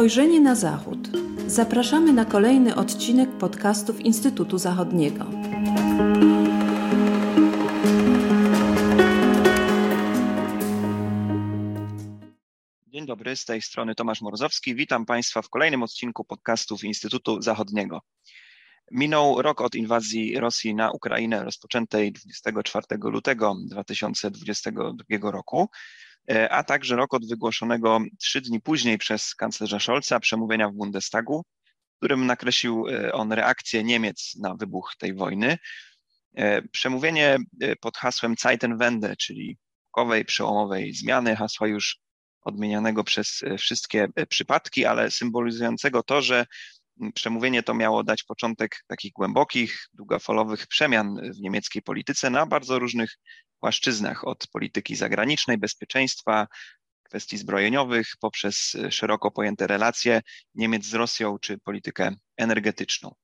Spojrzenie na Zachód. Zapraszamy na kolejny odcinek podcastów Instytutu Zachodniego. Dzień dobry, z tej strony Tomasz Morzowski. Witam Państwa w kolejnym odcinku podcastów Instytutu Zachodniego. Minął rok od inwazji Rosji na Ukrainę rozpoczętej 24 lutego 2022 roku. E, a także rok od wygłoszonego trzy dni później przez kanclerza Scholza przemówienia w Bundestagu, w którym nakreślił e, on reakcję Niemiec na wybuch tej wojny. E, przemówienie pod hasłem Zeitenwende, czyli epokowej, przełomowej zmiany, hasła już odmienianego przez wszystkie przypadki, ale symbolizującego to, że przemówienie to miało dać początek takich głębokich, długofalowych przemian w niemieckiej polityce na bardzo różnych płaszczyznach, od polityki zagranicznej, bezpieczeństwa, kwestii zbrojeniowych, poprzez szeroko pojęte relacje Niemiec z Rosją czy politykę energetyczną.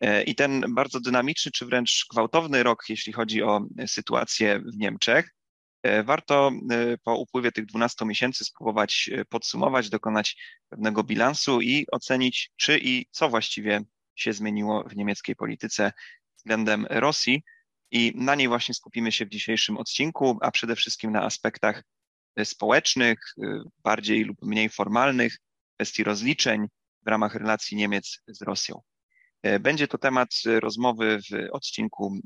E, I ten bardzo dynamiczny, czy wręcz gwałtowny rok, jeśli chodzi o sytuację w Niemczech, e, warto e, po upływie tych 12 miesięcy spróbować podsumować, dokonać pewnego bilansu i ocenić, czy i co właściwie się zmieniło w niemieckiej polityce względem Rosji, i na niej właśnie skupimy się w dzisiejszym odcinku, a przede wszystkim na aspektach y, społecznych, y, bardziej lub mniej formalnych, kwestii rozliczeń w ramach relacji Niemiec z Rosją. Y, będzie to temat rozmowy w odcinku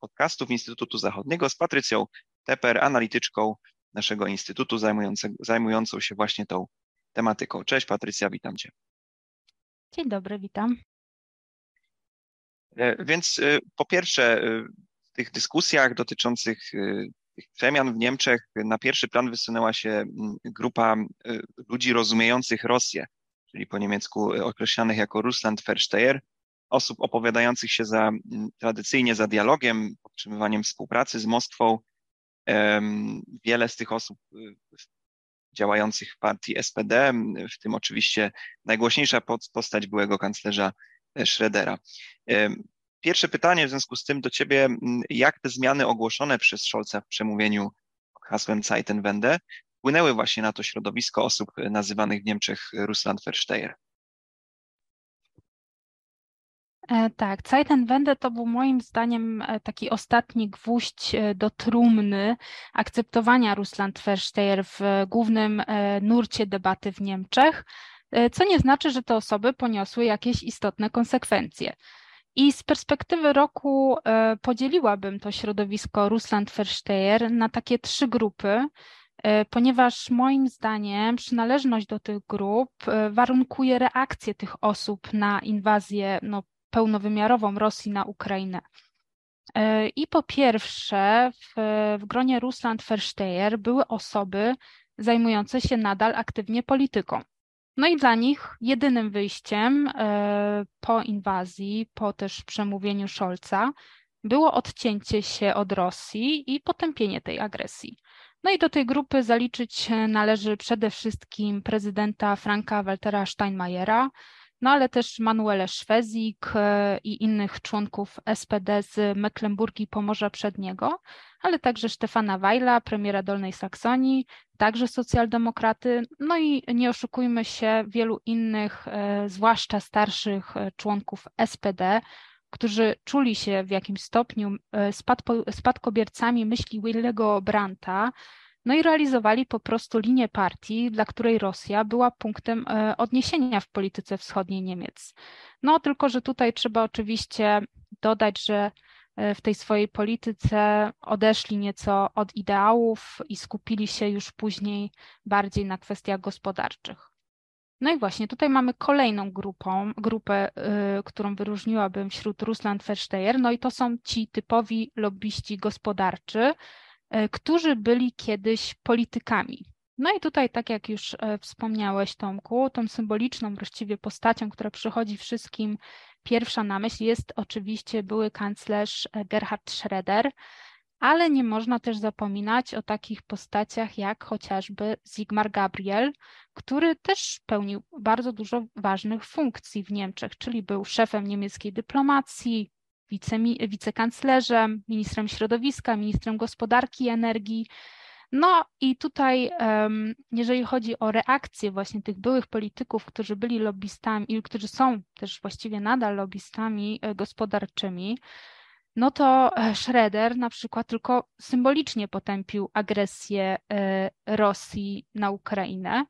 podcastów Instytutu Zachodniego z Patrycją Teper, analityczką naszego instytutu zajmującą się właśnie tą tematyką. Cześć Patrycja, witam Cię. Dzień dobry, witam. Więc po pierwsze, tych dyskusjach dotyczących y, tych przemian w Niemczech na pierwszy plan wysunęła się mm, grupa y, ludzi rozumiejących Rosję, czyli po niemiecku określanych jako Russlandversteher, osób opowiadających się za, mm, tradycyjnie za dialogiem, podtrzymywaniem współpracy z Moskwą. Wiele z tych osób y, działających w partii SPD, w tym oczywiście najgłośniejsza postać byłego kanclerza Schrödera. Pierwsze pytanie w związku z tym do Ciebie, mm, jak te zmiany ogłoszone przez Scholza w przemówieniu hasłem Zeitenwende wpłynęły właśnie na to środowisko osób nazywanych w Niemczech Russlandversteher? E, tak, Zeitenwende to był moim zdaniem e, taki ostatni gwóźdź e, do trumny akceptowania Russlandversteher w głównym nurcie debaty w Niemczech, co nie znaczy, że te osoby poniosły jakieś istotne konsekwencje. I z perspektywy roku e, podzieliłabym to środowisko Russland-Versteher na takie trzy grupy, e, ponieważ moim zdaniem przynależność do tych grup e, warunkuje reakcję tych osób na inwazję no, pełnowymiarową Rosji na Ukrainę. I po pierwsze, w, w gronie Russland-Versteher były osoby zajmujące się nadal aktywnie polityką. No i dla nich jedynym wyjściem e, po inwazji, po też przemówieniu Scholza, było odcięcie się od Rosji i potępienie tej agresji. No i do tej grupy zaliczyć należy przede wszystkim prezydenta Franka Waltera Steinmeiera, no ale też Manuele Szwezik e, i innych członków SPD z Mecklenburgii Pomorza Przedniego, ale także Stefana Weila, premiera Dolnej Saksonii, także socjaldemokraty, no i nie oszukujmy się, wielu innych, e, zwłaszcza starszych e, członków SPD, którzy czuli się w jakimś stopniu spadkobiercami myśli Willego Brandta, no i realizowali po prostu linię partii, dla której Rosja była punktem e, odniesienia w polityce wschodniej Niemiec. No tylko, że tutaj trzeba oczywiście dodać, że e, w tej swojej polityce odeszli nieco od ideałów i skupili się już później bardziej na kwestiach gospodarczych. No i właśnie tutaj mamy kolejną grupą, grupę, y, którą wyróżniłabym wśród Russland Versteher, no i to są ci typowi lobbyści gospodarczy, którzy byli kiedyś politykami. No i tutaj, tak jak już e, wspomniałeś, Tomku, tą symboliczną właściwie postacią, która przychodzi wszystkim pierwsza na myśl, jest oczywiście były kanclerz e, Gerhard Schröder, ale nie można też zapominać o takich postaciach jak chociażby Sigmar Gabriel, który też pełnił bardzo dużo ważnych funkcji w Niemczech, czyli był szefem niemieckiej dyplomacji, wicekanclerzem, ministrem środowiska, ministrem gospodarki i energii. No i tutaj, jeżeli chodzi o reakcję właśnie tych byłych polityków, którzy byli lobbystami i którzy są też właściwie nadal lobbystami e, gospodarczymi, no to e, Schroeder na przykład tylko symbolicznie potępił agresję e, Rosji na Ukrainę.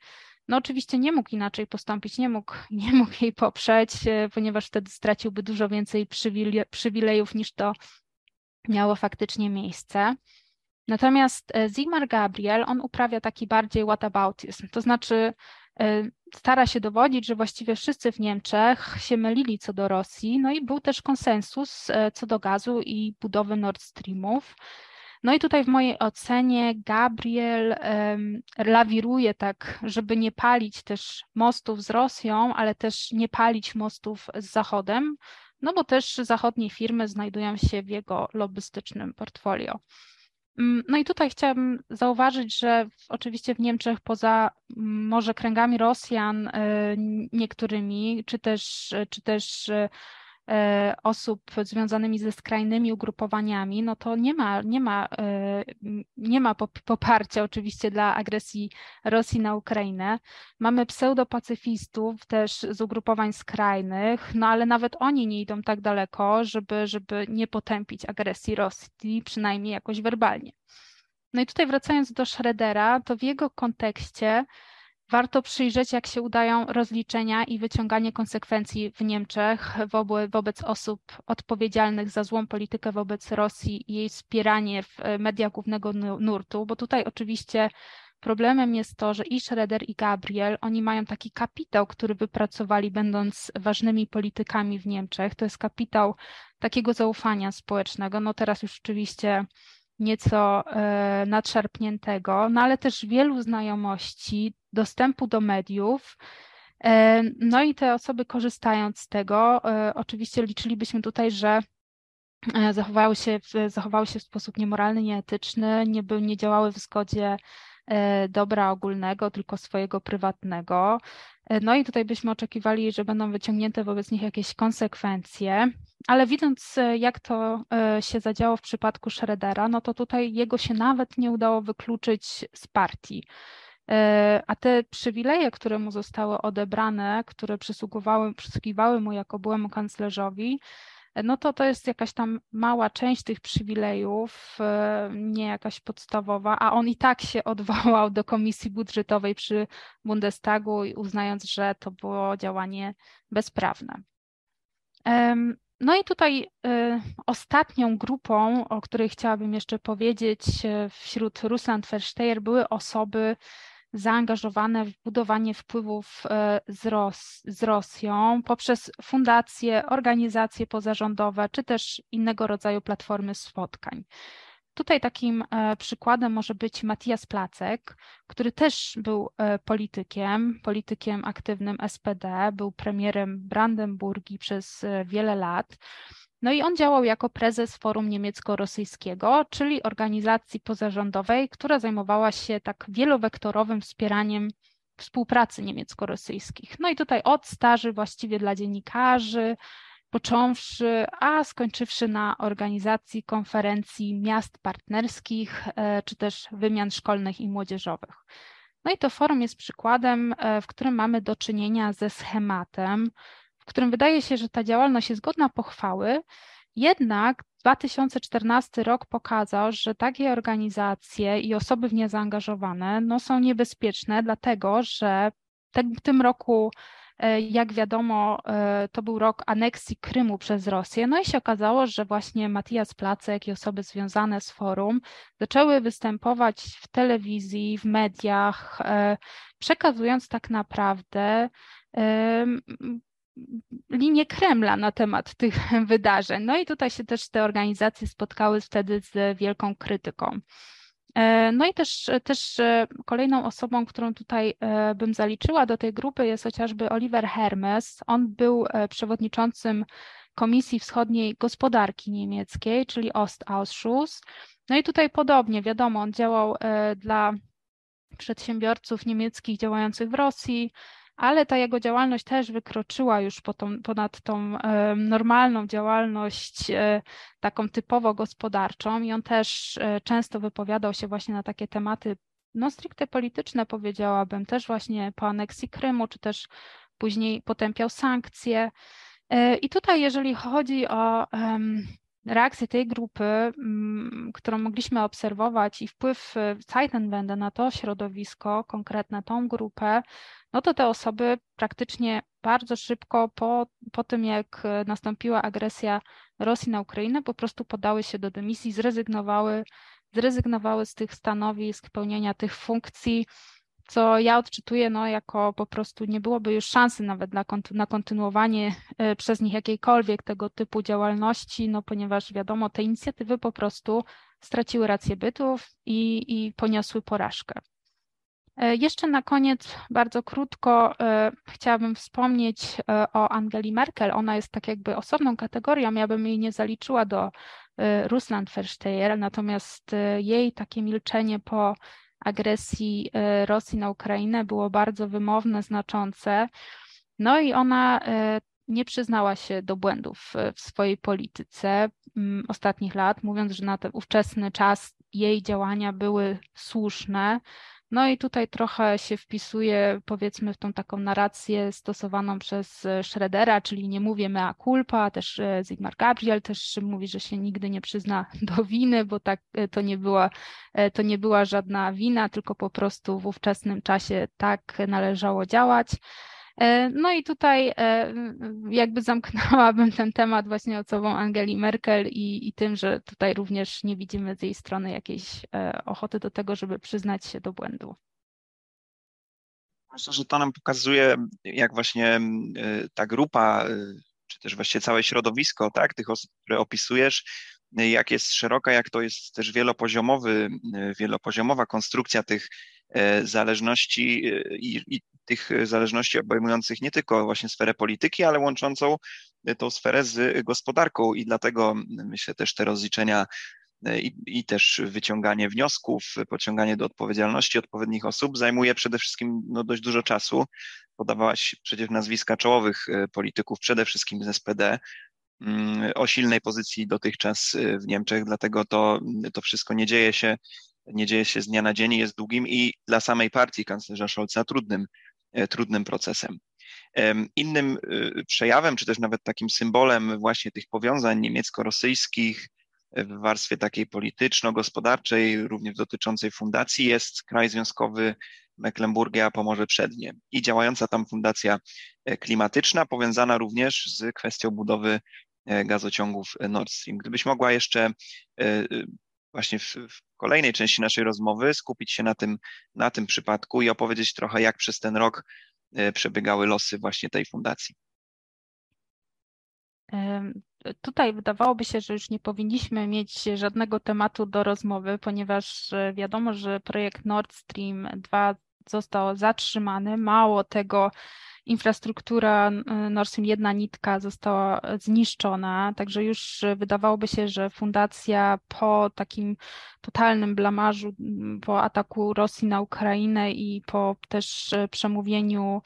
No oczywiście nie mógł inaczej postąpić, nie mógł, nie mógł jej poprzeć, ponieważ wtedy straciłby dużo więcej przywilejów niż to miało faktycznie miejsce. Natomiast e, Zygmunt Gabriel, on uprawia taki bardziej whataboutism, to znaczy e, stara się dowodzić, że właściwie wszyscy w Niemczech się mylili co do Rosji, no i był też konsensus e, co do gazu i budowy Nord Streamów. No i tutaj w mojej ocenie Gabriel um, lawiruje tak, żeby nie palić też mostów z Rosją, ale też nie palić mostów z Zachodem, no bo też zachodnie firmy znajdują się w jego lobbystycznym portfolio. Mm, no i tutaj chciałabym zauważyć, że oczywiście w Niemczech poza mm, może kręgami Rosjan y, niektórymi, czy też, czy też E, osób związanymi ze skrajnymi ugrupowaniami, no to nie ma, nie ma, e, nie ma poparcia oczywiście dla agresji Rosji na Ukrainę. Mamy pseudopacyfistów też z ugrupowań skrajnych, no ale nawet oni nie idą tak daleko, żeby, żeby nie potępić agresji Rosji, przynajmniej jakoś werbalnie. No i tutaj wracając do Schroedera, to w jego kontekście Warto przyjrzeć, jak się udają rozliczenia i wyciąganie konsekwencji w Niemczech wobec osób odpowiedzialnych za złą politykę wobec Rosji i jej wspieranie w e, mediach głównego nurtu, bo tutaj oczywiście problemem jest to, że i Schroeder i Gabriel, oni mają taki kapitał, który wypracowali będąc ważnymi politykami w Niemczech. To jest kapitał takiego zaufania społecznego. No teraz już oczywiście nieco e, nadszarpniętego, no ale też wielu znajomości, dostępu do mediów. E, no i te osoby korzystając z tego, e, oczywiście liczylibyśmy tutaj, że zachowały się, w, zachowały się w sposób niemoralny, nieetyczny, nie, by, nie działały w zgodzie dobra ogólnego, tylko swojego prywatnego. No i tutaj byśmy oczekiwali, że będą wyciągnięte wobec nich jakieś konsekwencje, ale widząc jak to e, się zadziało w przypadku Schroedera, no to tutaj jego się nawet nie udało wykluczyć z partii. E, a te przywileje, które mu zostały odebrane, które przysługiwały mu jako byłemu kanclerzowi, no to to jest jakaś tam mała część tych przywilejów, e, nie jakaś podstawowa, a on i tak się odwołał do komisji budżetowej przy Bundestagu, uznając, że to było działanie bezprawne. No i tutaj e, ostatnią grupą, o której chciałabym jeszcze powiedzieć, e, wśród Russland Versteyer były osoby, zaangażowane w budowanie wpływów e, z, Ros z Rosją poprzez fundacje, organizacje pozarządowe, czy też innego rodzaju platformy spotkań. Tutaj takim e, przykładem może być Matias Placek, który też był e, politykiem, politykiem aktywnym SPD, był premierem Brandenburgii przez wiele lat. No i on działał jako prezes Forum Niemiecko-Rosyjskiego, czyli organizacji pozarządowej, która zajmowała się tak wielowektorowym wspieraniem współpracy niemiecko-rosyjskich. No i tutaj od staży właściwie dla dziennikarzy, począwszy, a skończywszy na organizacji konferencji miast partnerskich, e, czy też wymian szkolnych i młodzieżowych. No i to forum jest przykładem, e, w którym mamy do czynienia ze schematem, którym wydaje się, że ta działalność jest godna pochwały, jednak 2014 rok pokazał, że takie organizacje i osoby w nie zaangażowane no, są niebezpieczne, dlatego że w tym roku e, jak wiadomo, e, to był rok aneksji Krymu przez Rosję. No i się okazało, że właśnie Matias Placek i osoby związane z forum zaczęły występować w telewizji, w mediach, e, przekazując tak naprawdę linię Kremla na temat tych wydarzeń. No i tutaj się też te organizacje spotkały wtedy z wielką krytyką. E, no i też, też e, kolejną osobą, którą tutaj e, bym zaliczyła do tej grupy jest chociażby Oliver Hermes. On był przewodniczącym Komisji Wschodniej Gospodarki Niemieckiej, czyli Ostausschuss. No i tutaj podobnie, wiadomo, on działał dla przedsiębiorców niemieckich działających w Rosji, ale ta jego działalność też wykroczyła już po tą, ponad tą normalną działalność taką typowo gospodarczą i on też często wypowiadał się właśnie na takie tematy no stricte polityczne powiedziałabym, też właśnie po aneksji Krymu, czy też później potępiał sankcje. E, I tutaj, jeżeli chodzi o reakcję tej grupy, mm, którą mogliśmy obserwować i wpływ e, Zeitenwende na to środowisko, konkretne tą grupę, no to te osoby praktycznie bardzo szybko po, po tym, jak e, nastąpiła agresja Rosji na Ukrainę, po prostu podały się do dymisji, zrezygnowały, zrezygnowały z tych stanowisk, pełnienia tych funkcji co ja odczytuję no, jako po prostu nie byłoby już szansy nawet na, na kontynuowanie e, przez nich jakiejkolwiek tego typu działalności, no, ponieważ wiadomo, te inicjatywy po prostu straciły rację bytów i, i poniosły porażkę. E, jeszcze na koniec bardzo krótko e, chciałabym wspomnieć o Angeli Merkel. Ona jest tak jakby osobną kategorią, ja bym jej nie zaliczyła do Russland Versteher, natomiast jej takie milczenie po agresji e, Rosji na Ukrainę było bardzo wymowne, znaczące. No i ona e, nie przyznała się do błędów w swojej polityce mm, ostatnich lat, mówiąc, że na ten ówczesny czas jej działania były słuszne. No i tutaj trochę się wpisuje, powiedzmy, w tą taką narrację stosowaną przez Schroedera, czyli nie mówię mea culpa, też e, Zygmunt Gabriel też mówi, że się nigdy nie przyzna do winy, bo tak e, to nie była, e, to nie była żadna wina, tylko po prostu w ówczesnym czasie tak należało działać. E, no i tutaj e, jakby zamknęłabym ten temat właśnie osobą Angeli Merkel i, i tym, że tutaj również nie widzimy z jej strony jakiejś e, ochoty do tego, żeby przyznać się do błędu. Myślę, że to nam pokazuje, jak właśnie ta grupa, czy też właściwie całe środowisko, tak, tych osób, które opisujesz, jak jest szeroka, jak to jest też wielopoziomowy, wielopoziomowa konstrukcja tych zależności i, i tych zależności obejmujących nie tylko właśnie sferę polityki, ale łączącą tą sferę z gospodarką. I dlatego myślę też te rozliczenia e, i, i, też wyciąganie wniosków, pociąganie do odpowiedzialności odpowiednich osób zajmuje przede wszystkim no, dość dużo czasu. Podawałaś przecież nazwiska czołowych e, polityków, przede wszystkim z SPD, mm, o silnej pozycji dotychczas e, w Niemczech, dlatego to, to wszystko nie dzieje się nie dzieje się z dnia na dzień, jest długim i dla samej partii kanclerza Scholza trudnym E, trudnym procesem. Innym e, przejawem, czy też nawet takim symbolem właśnie tych powiązań niemiecko-rosyjskich w warstwie takiej polityczno-gospodarczej, również dotyczącej fundacji, jest kraj związkowy Mecklenburgia Pomorze Przednie i działająca tam fundacja e, klimatyczna, powiązana również z kwestią budowy gazociągów Nord Stream. Gdybyś mogła jeszcze właśnie w, w, kolejnej części naszej rozmowy skupić się na tym, na tym przypadku i opowiedzieć trochę, jak przez ten rok e, przebiegały losy właśnie tej fundacji. Tutaj wydawałoby się, że już nie powinniśmy mieć żadnego tematu do rozmowy, ponieważ e, wiadomo, że projekt Nord Stream 2 został zatrzymany. Mało tego, infrastruktura Nord Stream jedna nitka została zniszczona, także już wydawałoby się, że fundacja po takim totalnym blamarzu, po ataku Rosji na Ukrainę i po też przemówieniu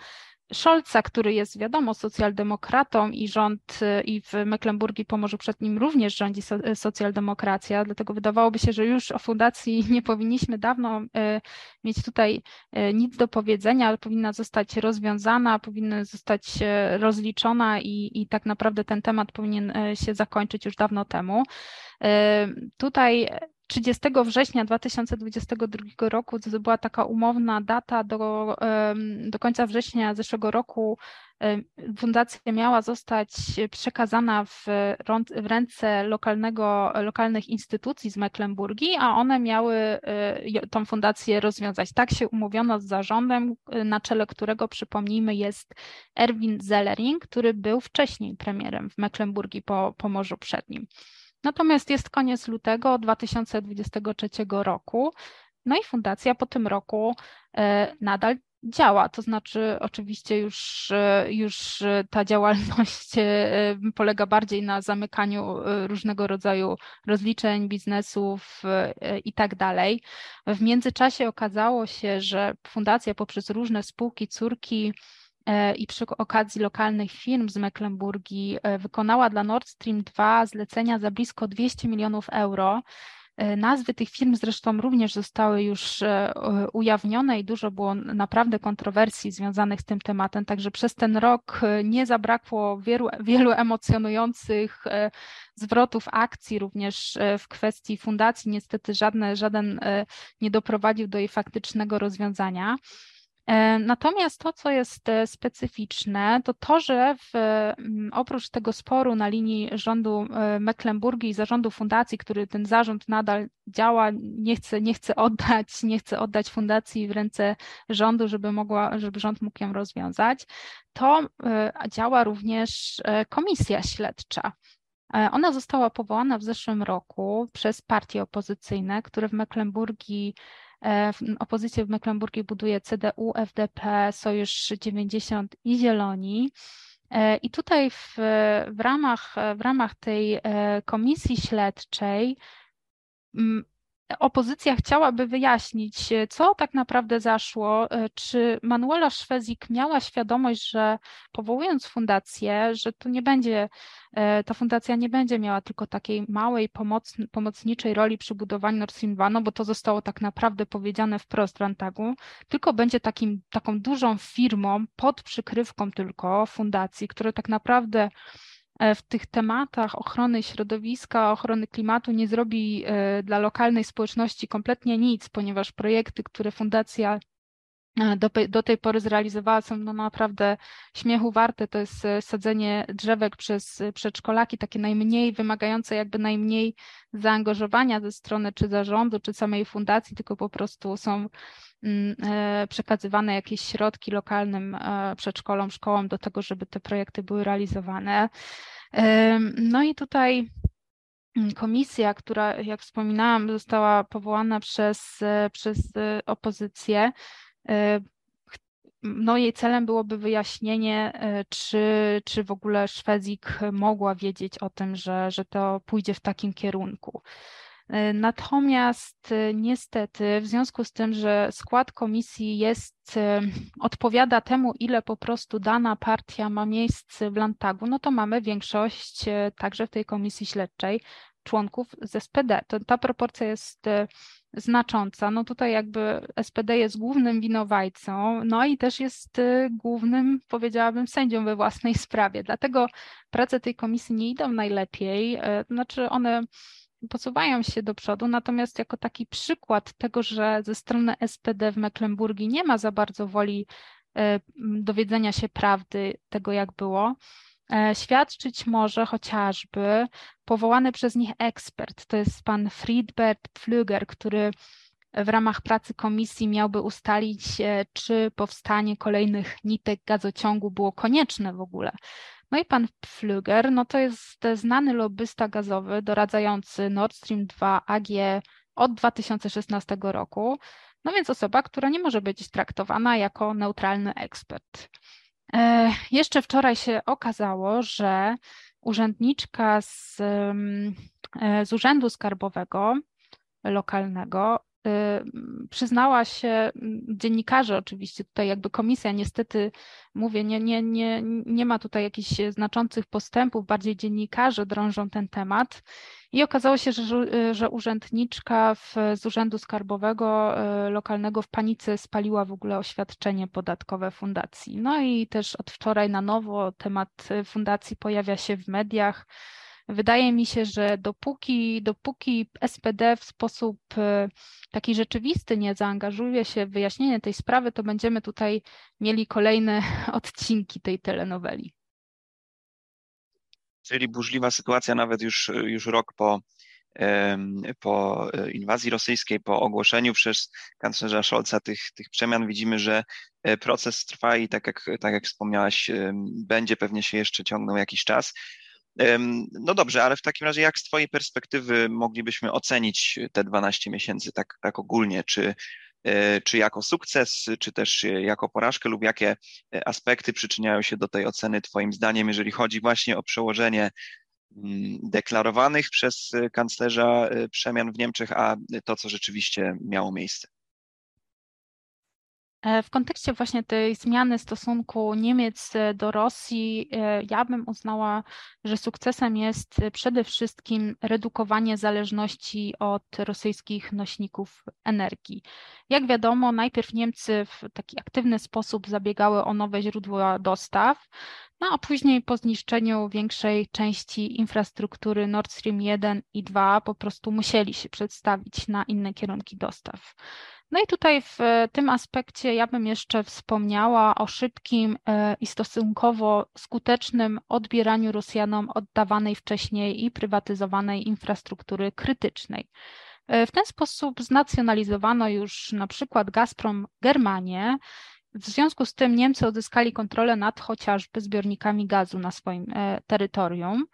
Scholza, który jest wiadomo socjaldemokratą i rząd y, i w Mecklenburgii Pomorzu przed nim również rządzi y, socjaldemokracja, dlatego wydawałoby się, że już o fundacji nie powinniśmy dawno y, mieć tutaj nic do powiedzenia, ale powinna zostać rozwiązana, powinna zostać rozliczona i, i tak naprawdę ten temat powinien się zakończyć już dawno temu. Tutaj 30 września 2022 roku to była taka umowna data do, do końca września zeszłego roku. Fundacja miała zostać przekazana w, w ręce lokalnego, lokalnych instytucji z Mecklenburgii, a one miały e, tą fundację rozwiązać. Tak się umówiono z zarządem, na czele którego, przypomnijmy, jest Erwin Zellering, który był wcześniej premierem w Mecklenburgii po, po Morzu Przednim. Natomiast jest koniec lutego 2023 roku, no i fundacja po tym roku e, nadal działa. To znaczy, oczywiście już, e, już ta działalność e, polega bardziej na zamykaniu różnego rodzaju rozliczeń, biznesów i tak dalej. W międzyczasie okazało się, że fundacja poprzez różne spółki, córki, i przy okazji lokalnych firm z Mecklenburgii wykonała dla Nord Stream 2 zlecenia za blisko 200 milionów euro. E, nazwy tych firm zresztą również zostały już e, ujawnione i dużo było naprawdę kontrowersji związanych z tym tematem, także przez ten rok e, nie zabrakło wielu, wielu emocjonujących zwrotów akcji również w kwestii fundacji. Niestety żadne, żaden nie doprowadził do jej faktycznego rozwiązania. E, natomiast to, co jest e, specyficzne, to to, że w, mm, oprócz tego sporu na linii rządu e, Mecklenburgii i zarządu fundacji, który ten zarząd nadal działa, nie chce, nie chce oddać, nie chce oddać fundacji w ręce rządu, żeby, mogła, żeby rząd mógł ją rozwiązać, to działa również komisja śledcza. Ona została powołana w zeszłym roku przez partie opozycyjne, które w Mecklenburgii opozycję w Mecklenburgii buduje CDU, FDP, Sojusz 90 i Zieloni. E, I tutaj w, w, ramach, w ramach tej e, komisji śledczej opozycja chciałaby wyjaśnić, e, co tak naprawdę zaszło, e, czy Manuela Szwezik miała świadomość, że powołując fundację, że to nie będzie, e, ta fundacja nie będzie miała tylko takiej małej pomoc, pomocniczej roli przy budowaniu Nord Stream 2, no bo to zostało tak naprawdę powiedziane wprost w Rantagu, tylko będzie takim, taką dużą firmą pod przykrywką tylko fundacji, które tak naprawdę w tych tematach ochrony środowiska, ochrony klimatu nie zrobi e, dla lokalnej społeczności kompletnie nic, ponieważ projekty, które fundacja e, do, do, tej pory zrealizowała są no naprawdę śmiechu warte. To jest sadzenie drzewek przez przedszkolaki, takie najmniej wymagające, jakby najmniej zaangażowania ze strony czy zarządu, czy samej fundacji, tylko po prostu są mm, przekazywane jakieś środki lokalnym przedszkolom, szkołom do tego, żeby te projekty były realizowane. No i tutaj mm, komisja, która, jak wspominałam, została powołana przez, e, przez e, opozycję, e, no jej celem byłoby wyjaśnienie, czy, czy w ogóle Szwezik mogła wiedzieć o tym, że, że to pójdzie w takim kierunku. E, natomiast e, niestety, w związku z tym, że skład komisji jest, e, odpowiada temu, ile po prostu dana partia ma miejsc w Landtagu, no to mamy większość także w tej komisji śledczej członków z SPD. To, ta proporcja jest znacząca. No tutaj jakby SPD jest głównym winowajcą, no i też jest głównym, powiedziałabym, sędzią we własnej sprawie. Dlatego prace tej komisji nie idą najlepiej. Znaczy one posuwają się do przodu, natomiast jako taki przykład tego, że ze strony SPD w Mecklenburgii nie ma za bardzo woli e, dowiedzenia się prawdy tego, jak było, świadczyć może chociażby powołany przez nich ekspert, to jest pan Friedbert Pflüger, który w ramach pracy komisji miałby ustalić, e, czy powstanie kolejnych nitek gazociągu było konieczne w ogóle. No i pan Pflüger, no to jest znany lobbysta gazowy doradzający Nord Stream 2 AG od 2016 roku. No więc osoba, która nie może być traktowana jako neutralny ekspert. E, jeszcze wczoraj się okazało, że urzędniczka z, e, z Urzędu Skarbowego lokalnego Y, przyznała się dziennikarze oczywiście, tutaj jakby komisja niestety, mówię, nie, nie, nie, nie ma tutaj jakichś znaczących postępów, bardziej dziennikarze drążą ten temat i okazało się, że, że urzędniczka w, z Urzędu Skarbowego y, lokalnego w panice spaliła w ogóle oświadczenie podatkowe fundacji. No i też od wczoraj na nowo temat fundacji pojawia się w mediach, Wydaje mi się, że dopóki, dopóki SPD w sposób taki rzeczywisty nie zaangażuje się w wyjaśnienie tej sprawy, to będziemy tutaj mieli kolejne odcinki tej telenoweli. Czyli burzliwa sytuacja nawet już, już rok po, po inwazji rosyjskiej, po ogłoszeniu przez kanclerza Scholza tych, tych przemian widzimy, że e, proces trwa i tak jak, tak jak wspomniałaś, będzie pewnie się jeszcze ciągnął jakiś czas. No dobrze, ale w takim razie jak z Twojej perspektywy moglibyśmy ocenić te 12 miesięcy tak, tak ogólnie? Czy, e, czy jako sukces, czy też jako porażkę, lub jakie e, aspekty przyczyniają się do tej oceny Twoim zdaniem, jeżeli chodzi właśnie o przełożenie mm, deklarowanych przez kanclerza e, przemian w Niemczech, a to, co rzeczywiście miało miejsce? E, w kontekście właśnie tej zmiany stosunku Niemiec e, do Rosji, e, ja bym uznała, że sukcesem jest przede wszystkim redukowanie zależności od rosyjskich nośników energii. Jak wiadomo, najpierw Niemcy w taki aktywny sposób zabiegały o nowe źródła dostaw, no a później po zniszczeniu większej części infrastruktury Nord Stream 1 i 2 po prostu musieli się przedstawić na inne kierunki dostaw. No i tutaj w tym aspekcie ja bym jeszcze wspomniała o szybkim e, i stosunkowo skutecznym odbieraniu Rosjanom oddawanej wcześniej i prywatyzowanej infrastruktury krytycznej. E, w ten sposób znacjonalizowano już na przykład Gazprom Germanię. W związku z tym Niemcy odzyskali kontrolę nad chociażby zbiornikami gazu na swoim e, terytorium.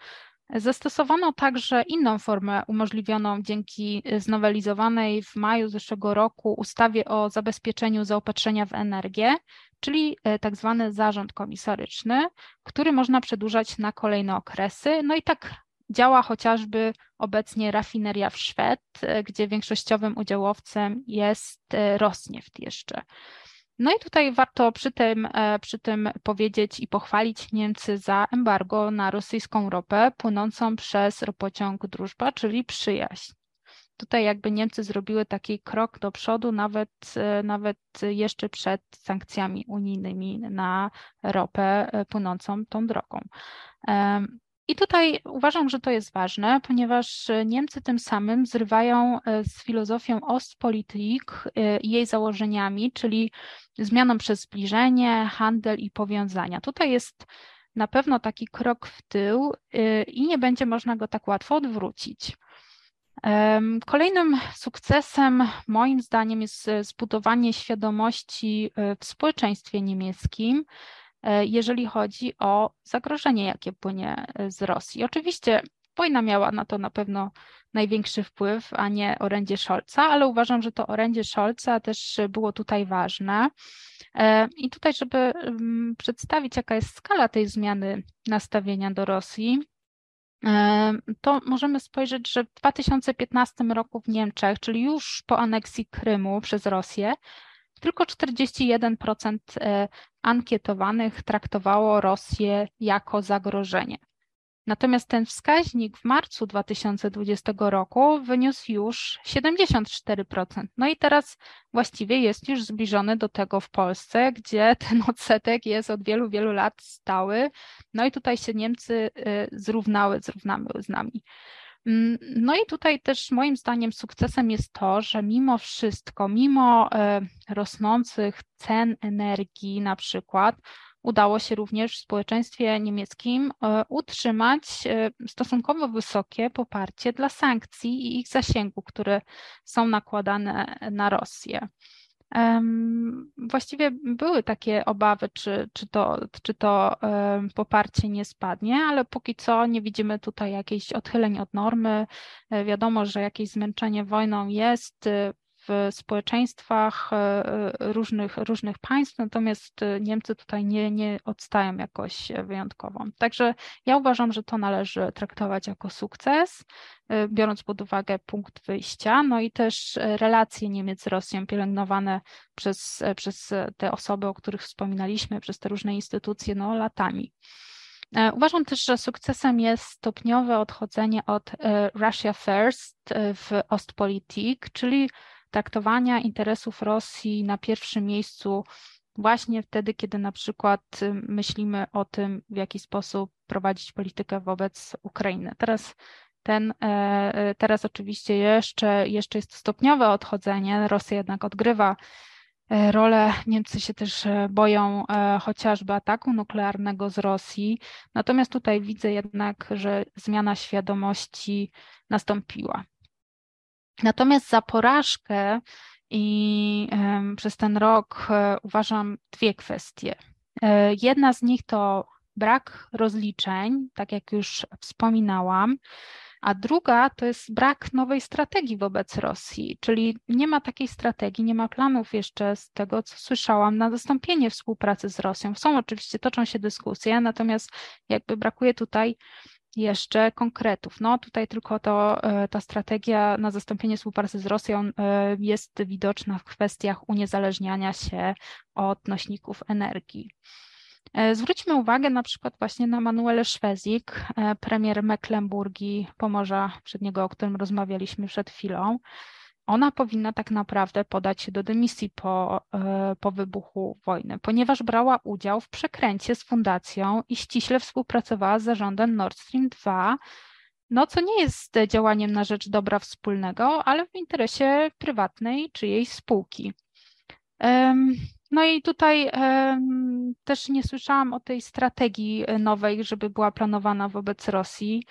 Zastosowano także inną formę umożliwioną dzięki znowelizowanej w maju zeszłego roku ustawie o zabezpieczeniu zaopatrzenia w energię, czyli e, tak zwany zarząd komisaryczny, który można przedłużać na kolejne okresy. No i tak działa chociażby obecnie rafineria w Szwed, e, gdzie większościowym udziałowcem jest e, Rosnieft jeszcze. No i tutaj warto przy tym, e, przy tym powiedzieć i pochwalić Niemcy za embargo na rosyjską ropę płynącą przez ropociąg Drużba, czyli przyjaźń. Tutaj jakby Niemcy zrobiły taki krok do przodu, nawet, e, nawet jeszcze przed sankcjami unijnymi na ropę e, płynącą tą drogą. I tutaj uważam, że to jest ważne, ponieważ Niemcy tym samym zrywają e, z filozofią Ostpolitik e, i jej założeniami, czyli zmianą przez zbliżenie, handel i powiązania. Tutaj jest na pewno taki krok w tył e, i nie będzie można go tak łatwo odwrócić. Kolejnym sukcesem, moim zdaniem, jest zbudowanie świadomości w społeczeństwie niemieckim, E, jeżeli chodzi o zagrożenie, jakie płynie e, z Rosji. Oczywiście wojna miała na to na pewno największy wpływ, a nie orędzie Scholza, ale uważam, że to orędzie Scholza też było tutaj ważne. E, I tutaj, żeby mm, przedstawić, jaka jest skala tej zmiany nastawienia do Rosji, to możemy spojrzeć, że w 2015 roku w Niemczech, czyli już po aneksji Krymu przez Rosję, tylko 41% e, ankietowanych traktowało Rosję jako zagrożenie. Natomiast ten wskaźnik w marcu 2020 roku wyniósł już 74%. No i teraz właściwie jest już zbliżony do tego w Polsce, gdzie ten odsetek jest od wielu, wielu lat stały. No i tutaj się Niemcy e, zrównały, zrównały z nami. Mm, no i tutaj też moim zdaniem sukcesem jest to, że mimo wszystko, mimo e, rosnących cen energii na przykład, udało się również w społeczeństwie niemieckim e, utrzymać e, stosunkowo wysokie poparcie dla sankcji i ich zasięgu, które są nakładane na Rosję. Właściwie były takie obawy, czy, czy to, czy to poparcie nie spadnie, ale póki co nie widzimy tutaj jakichś odchyleń od normy. E, wiadomo, że jakieś zmęczenie wojną jest w społeczeństwach e, różnych, różnych państw, natomiast Niemcy tutaj nie, nie odstają jakoś wyjątkowo. Także ja uważam, że to należy traktować jako sukces, e, biorąc pod uwagę punkt wyjścia, no i też relacje Niemiec z Rosją pielęgnowane przez, przez te osoby, o których wspominaliśmy, przez te różne instytucje, no latami. E, uważam też, że sukcesem jest stopniowe odchodzenie od Russia First w Ostpolitik, czyli traktowania interesów Rosji na pierwszym miejscu właśnie wtedy, kiedy na przykład y, myślimy o tym, w jaki sposób prowadzić politykę wobec Ukrainy. Teraz ten, e, e, teraz oczywiście jeszcze, jeszcze jest stopniowe odchodzenie. Rosja jednak odgrywa e, rolę. Niemcy się też boją chociażby ataku nuklearnego z Rosji. Natomiast tutaj widzę jednak, że zmiana świadomości nastąpiła. Natomiast za porażkę i przez ten rok e, uważam dwie kwestie. E, jedna z nich to brak rozliczeń, tak jak już wspominałam, a druga to jest brak nowej strategii wobec Rosji, czyli nie ma takiej strategii, nie ma planów jeszcze z tego, co słyszałam, na zastąpienie współpracy z Rosją. Są oczywiście, toczą się dyskusje, natomiast jakby brakuje tutaj jeszcze konkretów. No tutaj tylko to, ta strategia na zastąpienie współpracy z Rosją jest widoczna w kwestiach uniezależniania się od nośników energii. E, zwróćmy uwagę na przykład właśnie na Manuelę Szwezik, e, premier Mecklenburgii, Pomorza Przedniego, o którym rozmawialiśmy przed chwilą. Ona powinna tak naprawdę podać się do dymisji po, e, po wybuchu wojny, ponieważ brała udział w przekręcie z fundacją i ściśle współpracowała z zarządem Nord Stream 2, no co nie jest działaniem na rzecz dobra wspólnego, ale w interesie prywatnej czyjejś spółki. No i tutaj też nie słyszałam o tej strategii e, nowej, żeby była planowana wobec Rosji.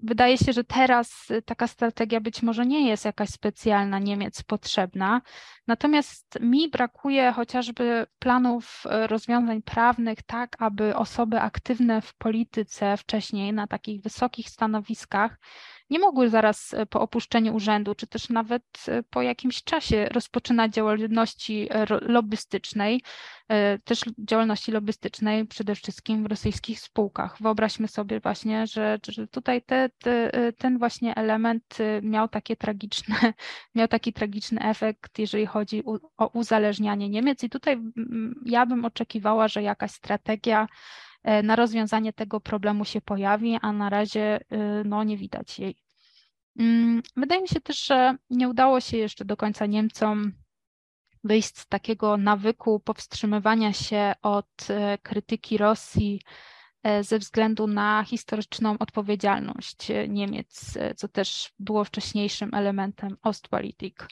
Wydaje się, że teraz e, taka strategia być może nie jest jakaś specjalna Niemiec potrzebna, natomiast mi brakuje chociażby planów rozwiązań prawnych, tak aby osoby aktywne w polityce wcześniej na takich wysokich stanowiskach nie mogły zaraz e, po opuszczeniu urzędu, czy też nawet e, po jakimś czasie rozpoczynać działalności e, lobbystycznej, też działalności lobbystycznej przede wszystkim w rosyjskich spółkach. Wyobraźmy sobie właśnie, że, że tutaj te, te, ten właśnie element miał takie tragiczne, miał taki tragiczny efekt, jeżeli chodzi o uzależnianie Niemiec i tutaj ja bym oczekiwała, że jakaś strategia na rozwiązanie tego problemu się pojawi, a na razie y, no, nie widać jej. Mm, wydaje mi się też, że nie udało się jeszcze do końca Niemcom wyjść z takiego nawyku powstrzymywania się od e, krytyki Rosji E, ze względu na historyczną odpowiedzialność e, Niemiec, e, co też było wcześniejszym elementem Ostpolitik.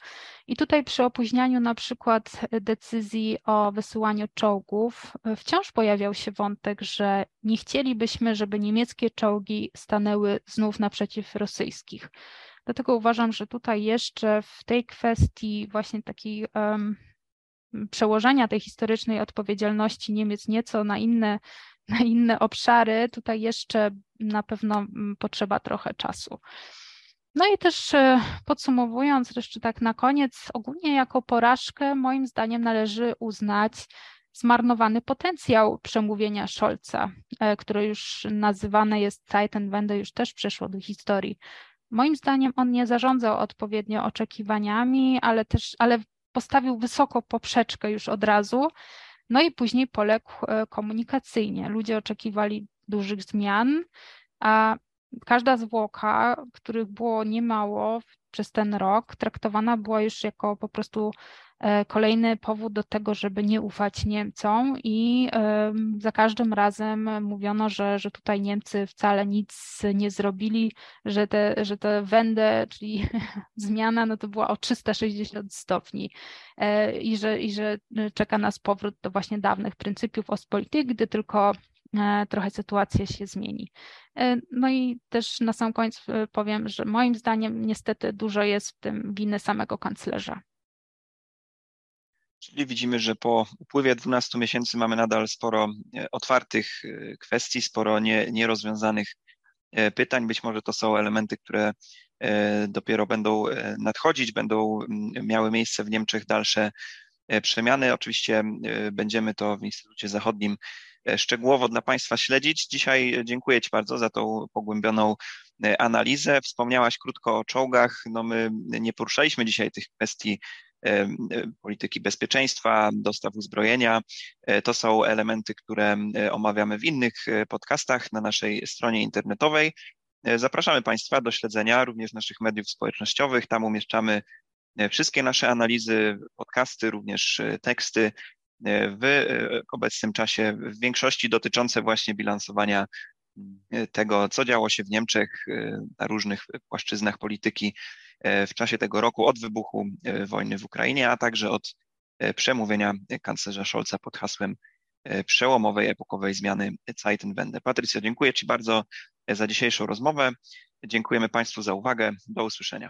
I tutaj przy opóźnianiu na przykład decyzji o wysyłaniu czołgów wciąż pojawiał się wątek, że nie chcielibyśmy, żeby niemieckie czołgi stanęły znów naprzeciw rosyjskich. Dlatego uważam, że tutaj jeszcze w tej kwestii właśnie takiej um, przełożenia tej historycznej odpowiedzialności Niemiec nieco na inne na inne obszary, tutaj jeszcze na pewno mm, potrzeba trochę czasu. No i też e, podsumowując, jeszcze tak na koniec, ogólnie jako porażkę moim zdaniem należy uznać zmarnowany potencjał przemówienia Scholza, e, które już nazywane jest Zeitenwende, już też przeszło do historii. Moim zdaniem on nie zarządzał odpowiednio oczekiwaniami, ale też ale postawił wysoko poprzeczkę już od razu no i później poległ e, komunikacyjnie. Ludzie oczekiwali dużych zmian, a każda zwłoka, których było niemało przez ten rok, traktowana była już jako po prostu kolejny powód do tego, żeby nie ufać Niemcom i za każdym razem mówiono, że, że tutaj Niemcy wcale nic nie zrobili, że te, że te Wende, czyli zmiana, no to była o 360 stopni e, i że, i że czeka nas powrót do właśnie dawnych pryncypiów Ostpolitik, gdy tylko e, trochę sytuacja się zmieni. No i też na sam koniec powiem, że moim zdaniem niestety dużo jest w tym winy samego kanclerza. Czyli widzimy, że po upływie 12 miesięcy mamy nadal sporo e, otwartych e, kwestii, sporo nie, nierozwiązanych e, pytań. Być może to są elementy, które dopiero będą nadchodzić, będą miały miejsce w Niemczech dalsze przemiany. Oczywiście będziemy to w Instytucie Zachodnim szczegółowo dla Państwa śledzić. Dzisiaj dziękuję Ci bardzo za tą pogłębioną analizę. Wspomniałaś krótko o czołgach. No my nie poruszaliśmy dzisiaj tych kwestii polityki bezpieczeństwa, dostaw uzbrojenia. E, to są elementy, które e, omawiamy w innych podcastach na naszej stronie internetowej. Zapraszamy Państwa do śledzenia również naszych mediów społecznościowych. Tam umieszczamy wszystkie nasze analizy, podcasty, również teksty w obecnym czasie, w większości dotyczące właśnie bilansowania tego, co działo się w Niemczech na różnych płaszczyznach polityki E, w czasie tego roku od wybuchu wojny w Ukrainie, a także od przemówienia kanclerza Scholza pod hasłem przełomowej, epokowej zmiany Zeitenwende. Patrycja, dziękuję Ci bardzo za dzisiejszą rozmowę. Dziękujemy Państwu za uwagę. Do usłyszenia.